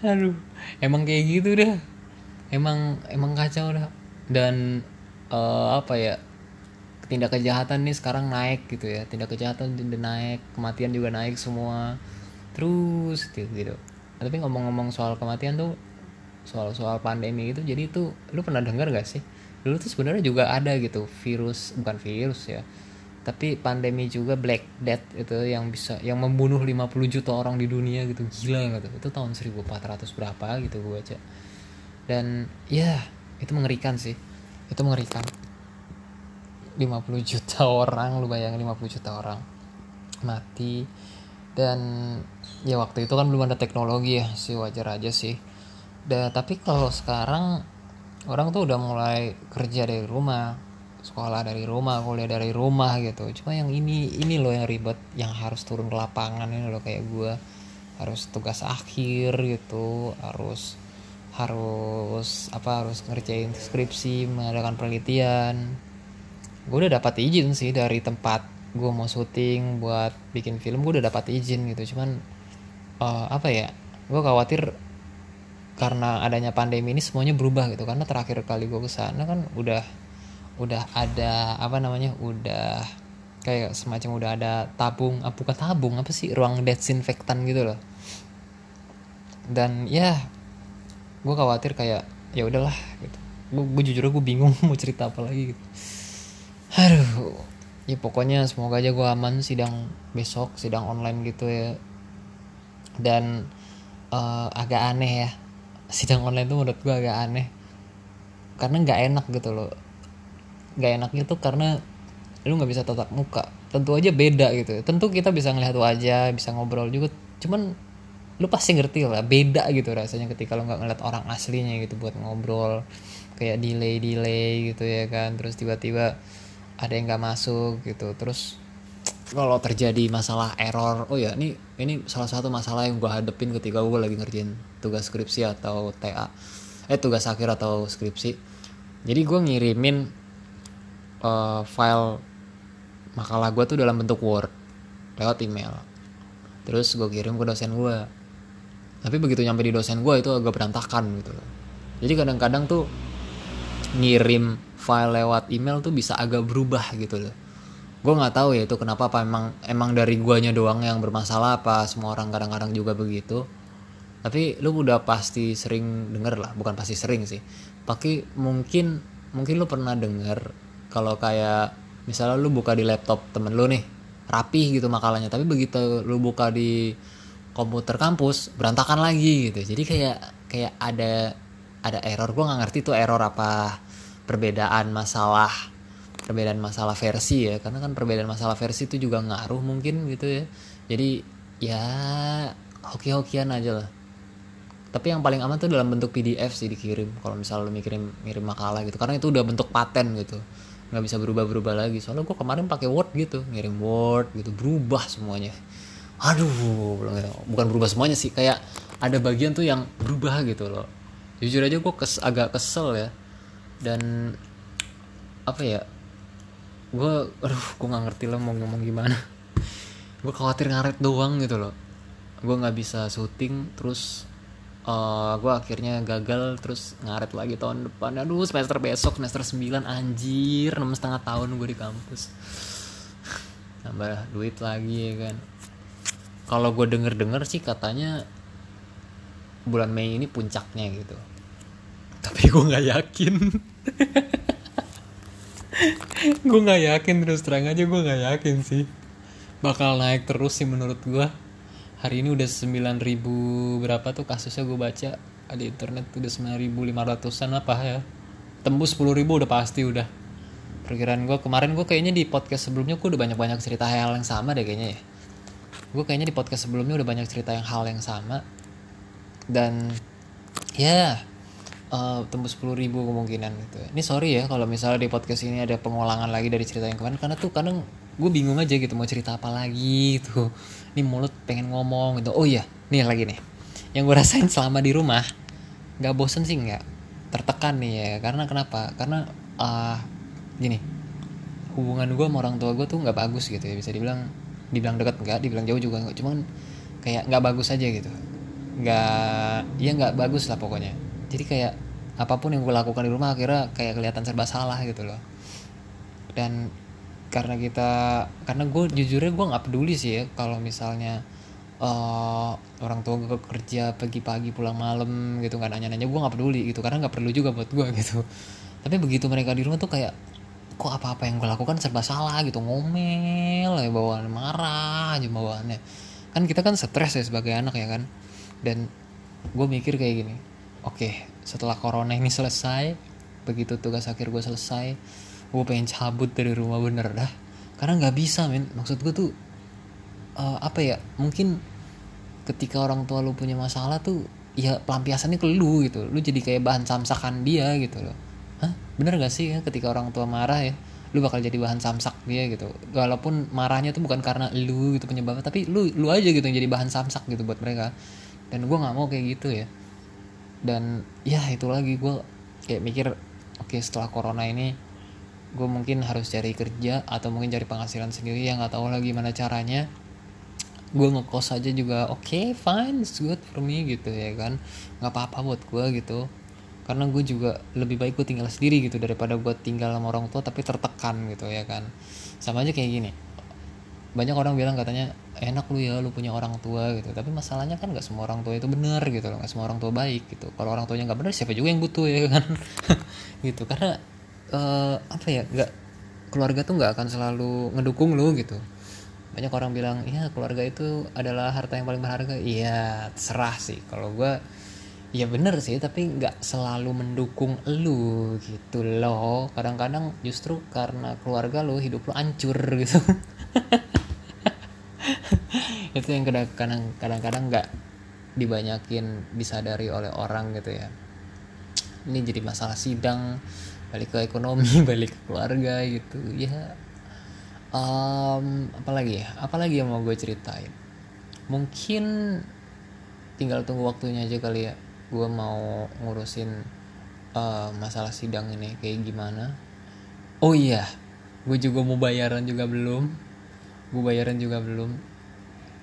Aduh emang kayak gitu dah emang emang kacau dah. Dan uh, apa ya tindak kejahatan nih sekarang naik gitu ya. Tindak kejahatan naik kematian juga naik semua terus gitu, gitu. tapi ngomong-ngomong soal kematian tuh soal soal pandemi itu jadi itu lu pernah dengar gak sih? Dulu tuh sebenarnya juga ada gitu virus bukan virus ya tapi pandemi juga Black Death itu yang bisa yang membunuh 50 juta orang di dunia gitu. Gila gitu itu tahun 1400 berapa gitu gue aja dan ya itu mengerikan sih. Itu mengerikan. 50 juta orang lu bayangin 50 juta orang mati. Dan ya waktu itu kan belum ada teknologi ya sih wajar aja sih. Dan tapi kalau sekarang orang tuh udah mulai kerja dari rumah sekolah dari rumah kuliah dari rumah gitu. Cuma yang ini ini loh yang ribet yang harus turun ke lapangan ini loh kayak gue harus tugas akhir gitu harus harus apa harus ngerjain skripsi mengadakan penelitian. Gue udah dapat izin sih dari tempat gue mau syuting buat bikin film gue udah dapat izin gitu. Cuman uh, apa ya gue khawatir karena adanya pandemi ini semuanya berubah gitu. Karena terakhir kali gue ke sana kan udah udah ada apa namanya udah kayak semacam udah ada tabung ah, tabung apa sih ruang desinfektan gitu loh. Dan ya gue khawatir kayak ya udahlah gitu. Gue, gue jujur gue bingung mau cerita apa lagi gitu. Aduh ya pokoknya semoga aja gue aman sidang besok sidang online gitu ya dan uh, agak aneh ya. Sidang online tuh menurut gue agak aneh. Karena nggak enak gitu loh. Nggak enaknya tuh karena lu nggak bisa tatap muka. Tentu aja beda gitu. Tentu kita bisa ngelihat wajah bisa ngobrol juga. Cuman lu pasti ngerti lah beda gitu rasanya ketika lu nggak ngeliat orang aslinya gitu buat ngobrol. Kayak delay delay gitu ya kan. Terus tiba-tiba ada yang nggak masuk gitu. Terus kalau terjadi masalah error oh ya ini ini salah satu masalah yang gue hadepin ketika gue lagi ngerjain tugas skripsi atau TA eh tugas akhir atau skripsi. Jadi gue ngirimin uh, file makalah gue tuh dalam bentuk Word lewat email. Terus gue kirim ke dosen gue tapi begitu nyampe di dosen gue itu agak berantakan gitu jadi kadang-kadang tuh ngirim file lewat email tuh bisa agak berubah gitu loh gue nggak tahu ya itu kenapa apa emang emang dari guanya doang yang bermasalah apa semua orang kadang-kadang juga begitu. Tapi lu udah pasti sering denger lah bukan pasti sering sih. Tapi mungkin mungkin lu pernah denger kalau kayak misalnya lu buka di laptop temen lu nih rapih gitu makalahnya tapi begitu lu buka di komputer kampus berantakan lagi gitu. Jadi kayak kayak ada ada error. Gue nggak ngerti tuh error apa perbedaan masalah perbedaan masalah versi ya karena kan perbedaan masalah versi itu juga ngaruh mungkin gitu ya. Jadi ya hoki-hokian aja lah. Tapi yang paling aman tuh dalam bentuk PDF sih dikirim kalau misalnya lu mikirin ngirim makalah gitu. Karena itu udah bentuk paten gitu. Nggak bisa berubah-berubah lagi. Soalnya gue kemarin pakai Word gitu ngirim Word gitu berubah semuanya. Aduh bukan berubah semuanya sih kayak ada bagian tuh yang berubah gitu loh. Jujur aja gue kes agak kesel ya. Dan apa ya gue aduh gue nggak ngerti lah mau ngomong gimana. Gue khawatir ngaret doang gitu loh. Gue nggak bisa syuting terus uh, eh, gue akhirnya gagal terus ngaret lagi tahun depan. Aduh semester besok semester 9 anjir enam setengah tahun gue di kampus. Nambah duit lagi ya kan. Kalau gue denger denger sih katanya bulan Mei ini puncaknya gitu. Tapi gue nggak yakin gue nggak yakin terus terang aja gue nggak yakin sih. Bakal naik terus sih menurut gue hari ini udah 9000 berapa tuh kasusnya gue baca? Di internet udah 9500an apa ya. Tembus 10.000 udah pasti udah. Perkiraan gue kemarin gue kayaknya di podcast sebelumnya gue udah banyak-banyak cerita hal yang sama deh kayaknya ya. Gue kayaknya di podcast sebelumnya udah banyak cerita yang hal yang sama. Dan ya uh, tembus sepuluh ribu kemungkinan gitu. Ini sorry ya kalau misalnya di podcast ini ada pengulangan lagi dari cerita yang kemarin karena tuh kadang gue bingung aja gitu mau cerita apa lagi gitu. Ini mulut pengen ngomong gitu. Oh iya nih lagi nih. Yang gue rasain selama di rumah nggak bosen sih nggak tertekan nih ya. Karena kenapa? Karena uh, gini hubungan gue sama orang tua gue tuh nggak bagus gitu ya. Bisa dibilang dibilang dekat nggak dibilang jauh juga nggak. Cuman kayak nggak bagus aja gitu. Nggak ya nggak bagus lah pokoknya jadi kayak apa pun yang gue lakukan di rumah akhirnya kayak kelihatan serba salah gitu loh. Dan karena kita karena gue jujurnya gue nggak peduli sih ya kalau misalnya uh, orang tua gue kerja pagi-pagi pulang malam gitu nggak nanya-nanya gue nggak peduli gitu. Karena nggak perlu juga buat gue gitu. Tapi begitu mereka di rumah tuh kayak kok apa-apa yang gue lakukan serba salah gitu? Ngomel ya bawaan marah aja bawaannya. Kan kita kan stres ya sebagai anak ya kan. Dan gue mikir kayak gini oke setelah corona ini selesai begitu tugas akhir gue selesai gue pengen cabut dari rumah bener dah. Karena nggak bisa men. Maksud gue tuh uh, apa ya mungkin ketika orang tua lu punya masalah tuh ya pelampiasannya ke lu gitu. Lu jadi kayak bahan samsakan dia gitu loh. Hah? bener gak sih ya ketika orang tua marah ya lu bakal jadi bahan samsak dia gitu. Walaupun marahnya tuh bukan karena lu gitu penyebabnya tapi lu lu aja gitu yang jadi bahan samsak gitu buat mereka. Dan gue nggak mau kayak gitu ya dan ya itu lagi gue kayak mikir oke okay, setelah corona ini gue mungkin harus cari kerja atau mungkin cari penghasilan sendiri yang nggak tahu lagi gimana caranya. Gue ngekos aja juga oke okay, fine it's good for me gitu ya kan. Nggak apa-apa buat gue gitu. Karena gue juga lebih baik gue tinggal sendiri gitu daripada gue tinggal sama orang tua tapi tertekan gitu ya kan. Sama aja kayak gini banyak orang bilang katanya enak lu ya lu punya orang tua gitu. Tapi masalahnya kan nggak semua orang tua itu benar gitu loh. Nggak semua orang tua baik gitu. Kalau orang tuanya nggak benar siapa juga yang butuh ya kan? Gitu. Karena uh, apa ya nggak keluarga tuh nggak akan selalu ngedukung lu gitu. Banyak orang bilang iya keluarga itu adalah harta yang paling berharga. Iya serah sih. Kalau gue ya bener sih tapi nggak selalu mendukung lu gitu loh. Kadang-kadang justru karena keluarga lu hidup lu hancur gitu itu yang kadang-kadang kadang-kadang nggak dibanyakin disadari oleh orang gitu ya. Ini jadi masalah sidang balik ke ekonomi balik ke keluarga gitu. Ya um, apalagi ya? Apalagi yang mau gue ceritain? Mungkin tinggal tunggu waktunya aja kali ya. Gue mau ngurusin uh, masalah sidang ini kayak gimana. Oh iya gue juga mau bayaran juga belum. Gue bayaran juga belum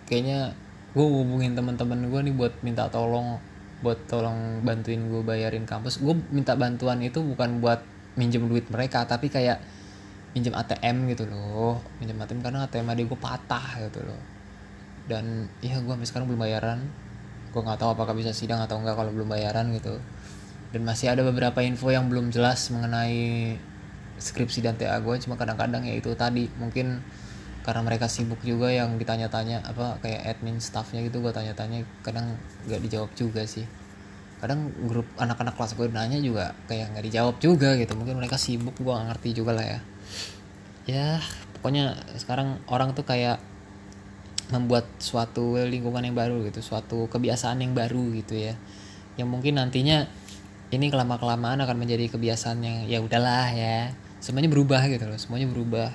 kayaknya gue hubungin teman-teman gue nih buat minta tolong buat tolong bantuin gue bayarin kampus. Gue minta bantuan itu bukan buat minjem duit mereka tapi kayak minjem ATM gitu loh. Minjem ATM karena ATM adik gue patah gitu loh. Dan iya gue sampai sekarang belum bayaran. Gue nggak tahu apakah bisa sidang atau enggak kalau belum bayaran gitu. Dan masih ada beberapa info yang belum jelas mengenai skripsi dan TA gue cuma kadang-kadang ya itu tadi. Mungkin karena mereka sibuk juga yang ditanya-tanya apa kayak admin staffnya gitu gue tanya-tanya kadang nggak dijawab juga sih. Kadang grup anak-anak kelas gue nanya juga kayak nggak dijawab juga gitu. Mungkin mereka sibuk gue gak ngerti juga lah ya. Ya pokoknya sekarang orang tuh kayak membuat suatu lingkungan yang baru gitu suatu kebiasaan yang baru gitu ya. Yang mungkin nantinya ini kelama kelamaan akan menjadi kebiasaan yang ya udahlah ya. Semuanya berubah gitu loh semuanya berubah.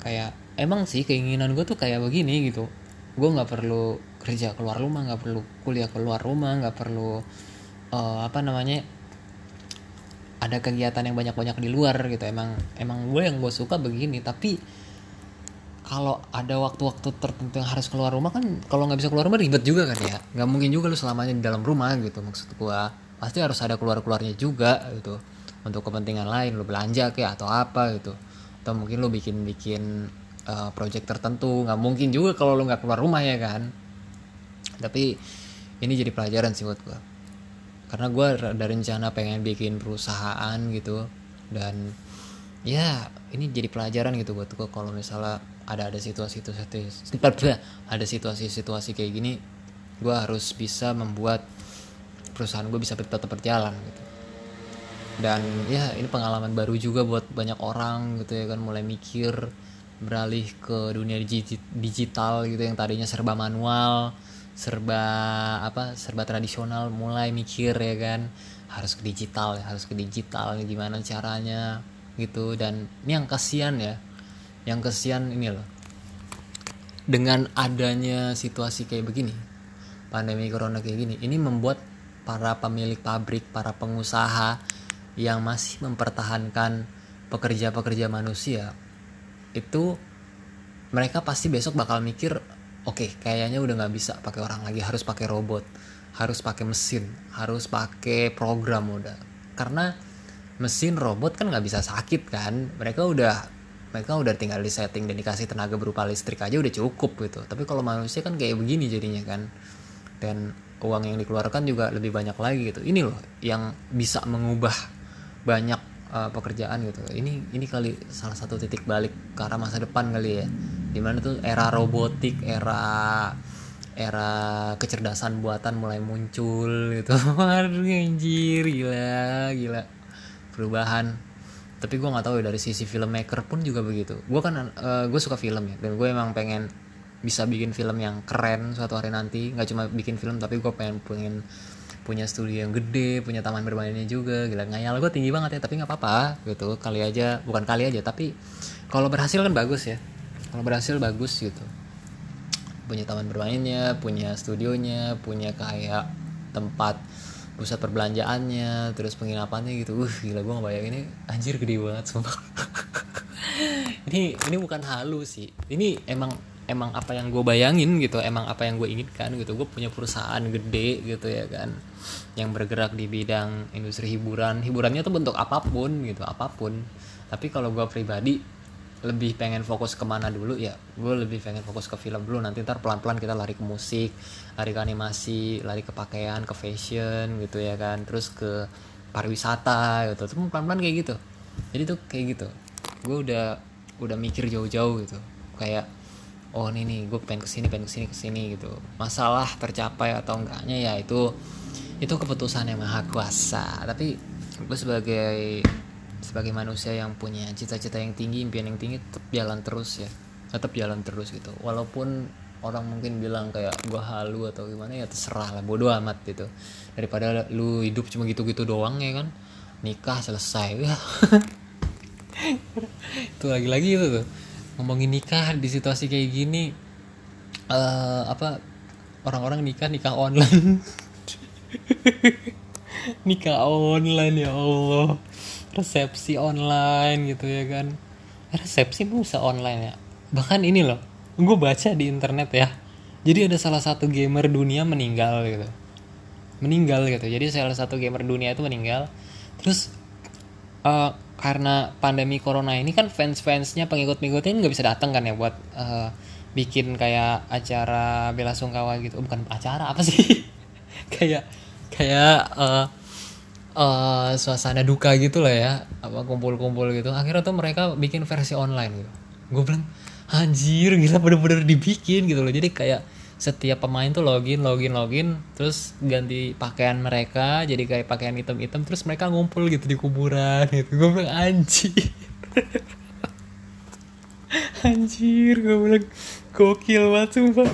Kayak emang sih keinginan gue tuh kayak begini gitu. Gue nggak perlu kerja keluar rumah nggak perlu kuliah keluar rumah nggak perlu uh, apa namanya ada kegiatan yang banyak-banyak di luar gitu. Emang emang gue yang gue suka begini. Tapi kalau ada waktu-waktu tertentu yang harus keluar rumah kan kalau nggak bisa keluar rumah ribet juga kan ya. Nggak mungkin juga lu selamanya di dalam rumah gitu maksud gua. Pasti harus ada keluar keluarnya juga gitu untuk kepentingan lain lu belanja kayak atau apa gitu. Atau mungkin lu bikin bikin uh, project tertentu. Nggak mungkin juga kalau lu nggak keluar rumah ya kan? Tapi ini jadi pelajaran sih buat gua. Karena gue ada rencana pengen bikin perusahaan gitu. Dan ya ini jadi pelajaran gitu buat gue kalau misalnya ada ada situasi situasi ada situasi situasi kayak gini gue harus bisa membuat perusahaan gue bisa tetap berjalan gitu. Dan ya ini pengalaman baru juga buat banyak orang gitu ya kan? Mulai mikir beralih ke dunia digital gitu yang tadinya serba manual serba apa serba tradisional mulai mikir ya kan. Harus ke digital ya harus ke digital gimana caranya gitu. Dan ini yang kasihan ya yang kasihan ini loh. Dengan adanya situasi kayak begini pandemi corona kayak gini ini membuat para pemilik pabrik para pengusaha yang masih mempertahankan pekerja-pekerja manusia itu mereka pasti besok bakal mikir oke okay, kayaknya udah nggak bisa pakai orang lagi harus pakai robot harus pakai mesin harus pakai program udah. Karena mesin robot kan nggak bisa sakit kan? Mereka udah mereka udah tinggal di setting dan dikasih tenaga berupa listrik aja udah cukup gitu. Tapi kalau manusia kan kayak begini jadinya kan. Dan uang yang dikeluarkan juga lebih banyak lagi gitu. Ini loh yang bisa mengubah banyak uh, pekerjaan gitu. Ini ini kali salah satu titik balik ke arah masa depan kali ya. Di mana tuh era robotik era era kecerdasan buatan mulai muncul gitu. Waduh anjir gila gila. Perubahan. Tapi gue nggak tahu ya dari sisi filmmaker pun juga begitu. Gue kan uh, eh, gue suka film ya dan gue emang pengen bisa bikin film yang keren suatu hari nanti. Nggak cuma bikin film tapi gue pengen pengen punya studio yang gede punya taman bermainnya juga gila ngayal gue tinggi banget ya tapi nggak apa-apa gitu. Kali aja bukan kali aja tapi kalau berhasil kan bagus ya. Kalau berhasil bagus gitu. Punya taman bermainnya punya studionya punya kayak tempat pusat perbelanjaannya terus penginapannya gitu. Uh gila gue ngebayang ini anjir gede banget sumpah. Ini ini bukan halu sih. Ini emang emang apa yang gue bayangin gitu emang apa yang gue inginkan gitu. Gue punya perusahaan gede gitu ya kan yang bergerak di bidang industri hiburan. Hiburannya tuh bentuk apa pun gitu apa pun. Tapi kalau gue pribadi lebih pengen fokus ke mana dulu ya gue lebih pengen fokus ke film dulu. Nanti ntar pelan pelan kita lari ke musik lari ke animasi lari ke pakaian ke fashion gitu ya kan. Terus ke pariwisata gitu. Terus pelan pelan kayak gitu. Jadi tuh kayak gitu. Gue udah udah mikir jauh jauh gitu. Kayak oh ini nih gue pengen ke sini pengen ke sini ke sini gitu. Masalah tercapai atau enggaknya ya itu itu keputusan yang maha kuasa. Tapi gue sebagai sebagai manusia yang punya cita-cita yang tinggi impian yang tinggi tetap jalan terus ya. Tetap jalan terus gitu. Walaupun orang mungkin bilang kayak gue halu atau gimana ya terserah lah bodoh amat gitu. Daripada lu hidup cuma gitu-gitu doang ya kan. Nikah selesai. Ya itu lagi-lagi itu tuh ngomongin nikah di situasi kayak gini uh, apa orang-orang nikah nikah online. Nikah online ya Allah. Resepsi online gitu ya kan. Resepsi bisa online ya? Bahkan ini loh gue baca di internet ya. Jadi ada salah satu gamer dunia meninggal gitu. Meninggal gitu. Jadi salah satu gamer dunia itu meninggal. Terus uh, karena pandemi corona ini kan fans-fansnya pengikut-pengikutnya nggak bisa datang kan ya buat uh, bikin kayak acara bela sungkawa gitu. Oh, bukan acara apa sih? Kayak kayak uh, uh, suasana duka gitu lah ya. Apa kumpul-kumpul gitu. Akhirnya tuh mereka bikin versi online gitu. Gue bilang anjir gila bener-bener dibikin gitu loh. Jadi kayak setiap pemain tuh login login login terus ganti pakaian mereka jadi kayak pakaian hitam-hitam terus mereka ngumpul gitu di kuburan gitu. Gue bilang anjir. Anjir gue bilang gokil banget sumpah.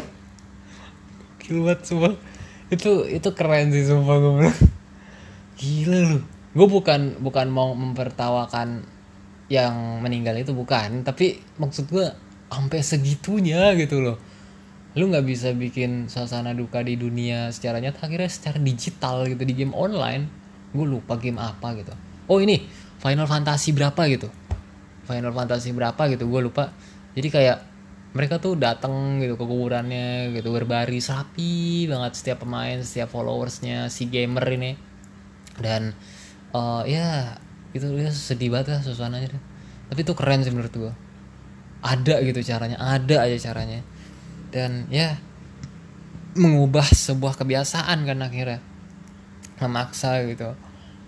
Gokil banget sumpah. Itu itu keren sih sumpah gue bilang. Gila lu. Gue bukan bukan mau mempertawakan yang meninggal itu bukan. Tapi maksud gue sampai segitunya gitu loh lu nggak bisa bikin suasana duka di dunia secara nyata akhirnya secara digital gitu di game online gue lupa game apa gitu. Oh ini Final Fantasy berapa gitu? Final Fantasy berapa gitu gue lupa. Jadi kayak mereka tuh datang gitu ke kuburannya gitu berbaris rapi banget setiap pemain setiap followersnya si gamer ini. Dan uh, ya itu ya sedih banget lah suasananya tapi itu keren sih menurut gue ada gitu caranya ada aja caranya dan ya mengubah sebuah kebiasaan kan akhirnya. Memaksa gitu.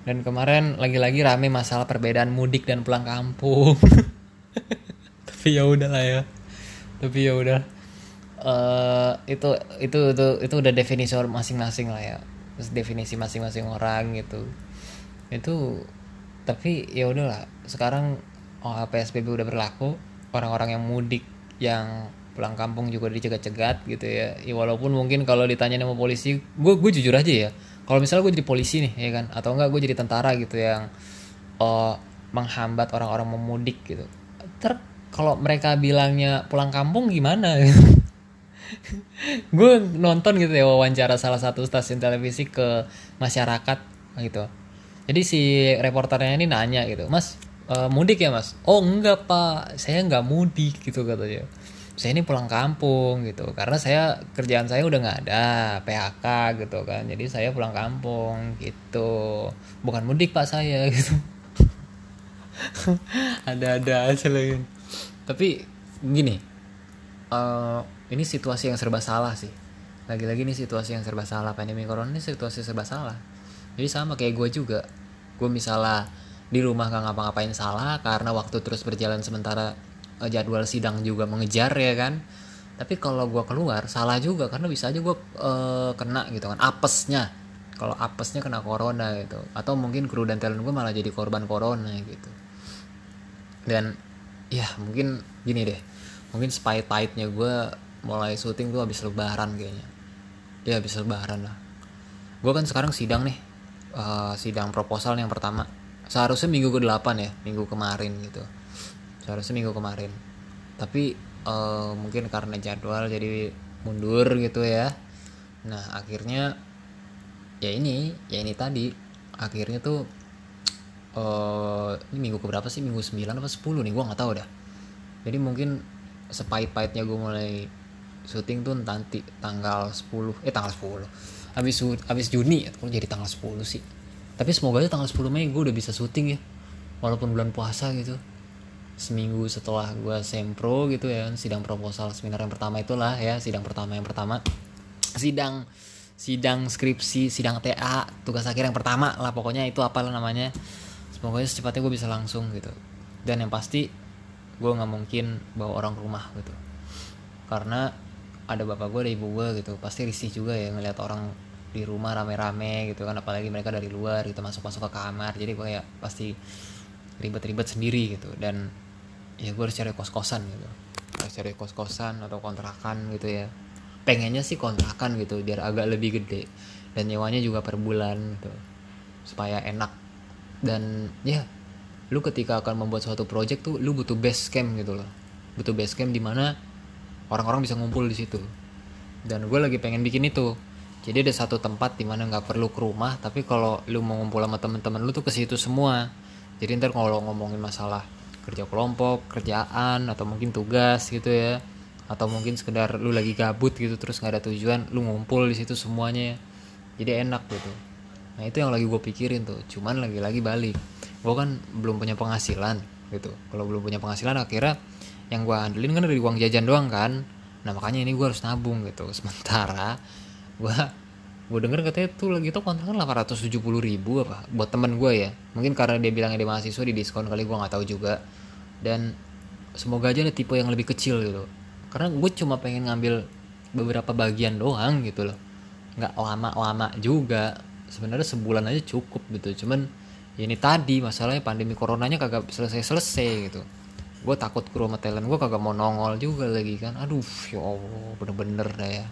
Dan kemarin lagi-lagi rame masalah perbedaan mudik dan pulang kampung. Tapi ya udahlah ya. Tapi ya udah. Uh, itu itu itu itu udah definisi masing-masing lah ya. Definisi masing-masing orang gitu. Itu tapi ya udahlah. Sekarang oh, psbb udah berlaku. Orang-orang yang mudik yang pulang kampung juga dicegat-cegat gitu ya. ya walaupun mungkin kalau ditanya sama polisi gue gue jujur aja ya. Kalau misalnya gue jadi polisi nih ya kan atau enggak gue jadi tentara gitu yang oh, menghambat orang-orang memudik gitu. Ter kalau mereka bilangnya pulang kampung gimana? Gue nonton gitu ya wawancara salah satu stasiun televisi ke masyarakat gitu. Jadi si reporternya ini nanya gitu mas uh, mudik ya mas? Oh enggak pak. Saya nggak mudik gitu katanya saya ini pulang kampung gitu. Karena saya kerjaan saya udah nggak ada PHK gitu kan. Jadi saya pulang kampung gitu. Bukan mudik pak saya gitu. Ada-ada aja lagi tapi gini uh, ini situasi yang serba salah sih. Lagi-lagi ini situasi yang serba salah. Pandemi corona ini situasi serba salah. Jadi sama kayak gue juga. Gue misalnya di rumah gak ngapa-ngapain salah karena waktu terus berjalan sementara jadwal sidang juga mengejar ya kan? Tapi kalau gue keluar salah juga karena bisa aja gue uh, kena gitu kan apesnya. Kalau apesnya kena corona gitu. Atau mungkin kru dan talent gue malah jadi korban corona gitu. Dan ya mungkin gini deh. Mungkin spy tightnya gue mulai syuting tuh habis lebaran kayaknya. Ya habis lebaran lah. Gue kan sekarang sidang nih. Uh, sidang proposal yang pertama. Seharusnya minggu ke 8 ya minggu kemarin gitu seharusnya minggu kemarin. Tapi uh, mungkin karena jadwal jadi mundur gitu ya. Nah akhirnya ya ini ya ini tadi. Akhirnya tuh uh, ini minggu keberapa sih? Minggu 9 apa 10 nih? Gue nggak tahu dah. Jadi mungkin sepait-paitnya gue mulai syuting tuh nanti tanggal 10 eh tanggal 10 habis habis Juni ya jadi tanggal 10 sih? Tapi semoga aja tanggal 10 Mei gue udah bisa syuting ya. Walaupun bulan puasa gitu seminggu setelah gue sempro gitu ya sidang proposal seminar yang pertama itulah ya sidang pertama yang pertama. Sidang sidang skripsi sidang TA tugas akhir yang pertama lah pokoknya itu apalah namanya. Semoga secepatnya gue bisa langsung gitu. Dan yang pasti gue nggak mungkin bawa orang ke rumah gitu. Karena ada bapak gue ada ibu gue gitu. Pasti risih juga ya ngeliat orang di rumah rame-rame gitu kan apalagi mereka dari luar gitu masuk-masuk ke kamar. Jadi gue ya pasti ribet-ribet sendiri gitu. Dan ya gue harus cari kos-kosan gitu. Harus cari kos-kosan atau kontrakan gitu ya. Pengennya sih kontrakan gitu biar agak lebih gede. Dan nyewanya juga per bulan gitu supaya enak. Dan ya lu ketika akan membuat suatu project tuh lu butuh base camp gitu loh. Butuh base camp di mana orang-orang bisa ngumpul di situ. Dan gue lagi pengen bikin itu. Jadi ada satu tempat di mana nggak perlu ke rumah tapi kalau lu mau ngumpul sama temen-temen lu tuh ke situ semua. Jadi ntar kalau ngomongin masalah kerja kelompok kerjaan atau mungkin tugas gitu ya. Atau mungkin sekedar lu lagi gabut gitu terus nggak ada tujuan lu ngumpul di situ semuanya jadi enak gitu. Nah itu yang lagi gue pikirin tuh. Cuman lagi-lagi balik. Gue kan belum punya penghasilan gitu. Kalau belum punya penghasilan akhirnya yang gue andelin kan dari uang jajan doang kan. Nah makanya ini gue harus nabung gitu. Sementara gue gue denger katanya tuh lagi tuh kontrakan 870 ribu apa? Buat temen gue ya. Mungkin karena dia bilangnya dia mahasiswa di diskon kali gue nggak tahu juga. Dan semoga aja ada tipe yang lebih kecil gitu. Karena gue cuma pengen ngambil beberapa bagian doang gitu loh. Nggak lama-lama juga. Sebenarnya sebulan aja cukup gitu. Cuman ya ini tadi masalahnya pandemi coronanya kagak selesai-selesai gitu. Gue takut kru sama talent gue kagak mau nongol juga lagi kan. Aduh ya allah bener-bener dah ya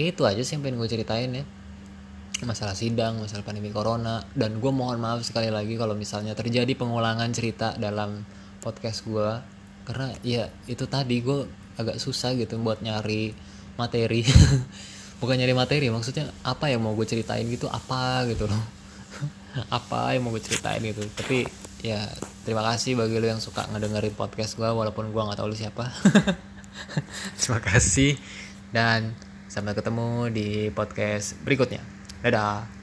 Oke itu aja sih yang pengen gue ceritain ya. Masalah sidang, masalah pandemi corona. Dan gue mohon maaf sekali lagi kalau misalnya terjadi pengulangan cerita dalam podcast gue karena ya itu tadi gue agak susah gitu buat nyari materi. Bukan nyari materi maksudnya apa yang mau gue ceritain gitu apa gitu loh. Apa yang mau gue ceritain gitu. Tapi ya terima kasih bagi lo yang suka ngedengerin podcast gue walaupun gue nggak tahu lu siapa. Terima kasih. Dan Sampai ketemu di podcast berikutnya. Dadah.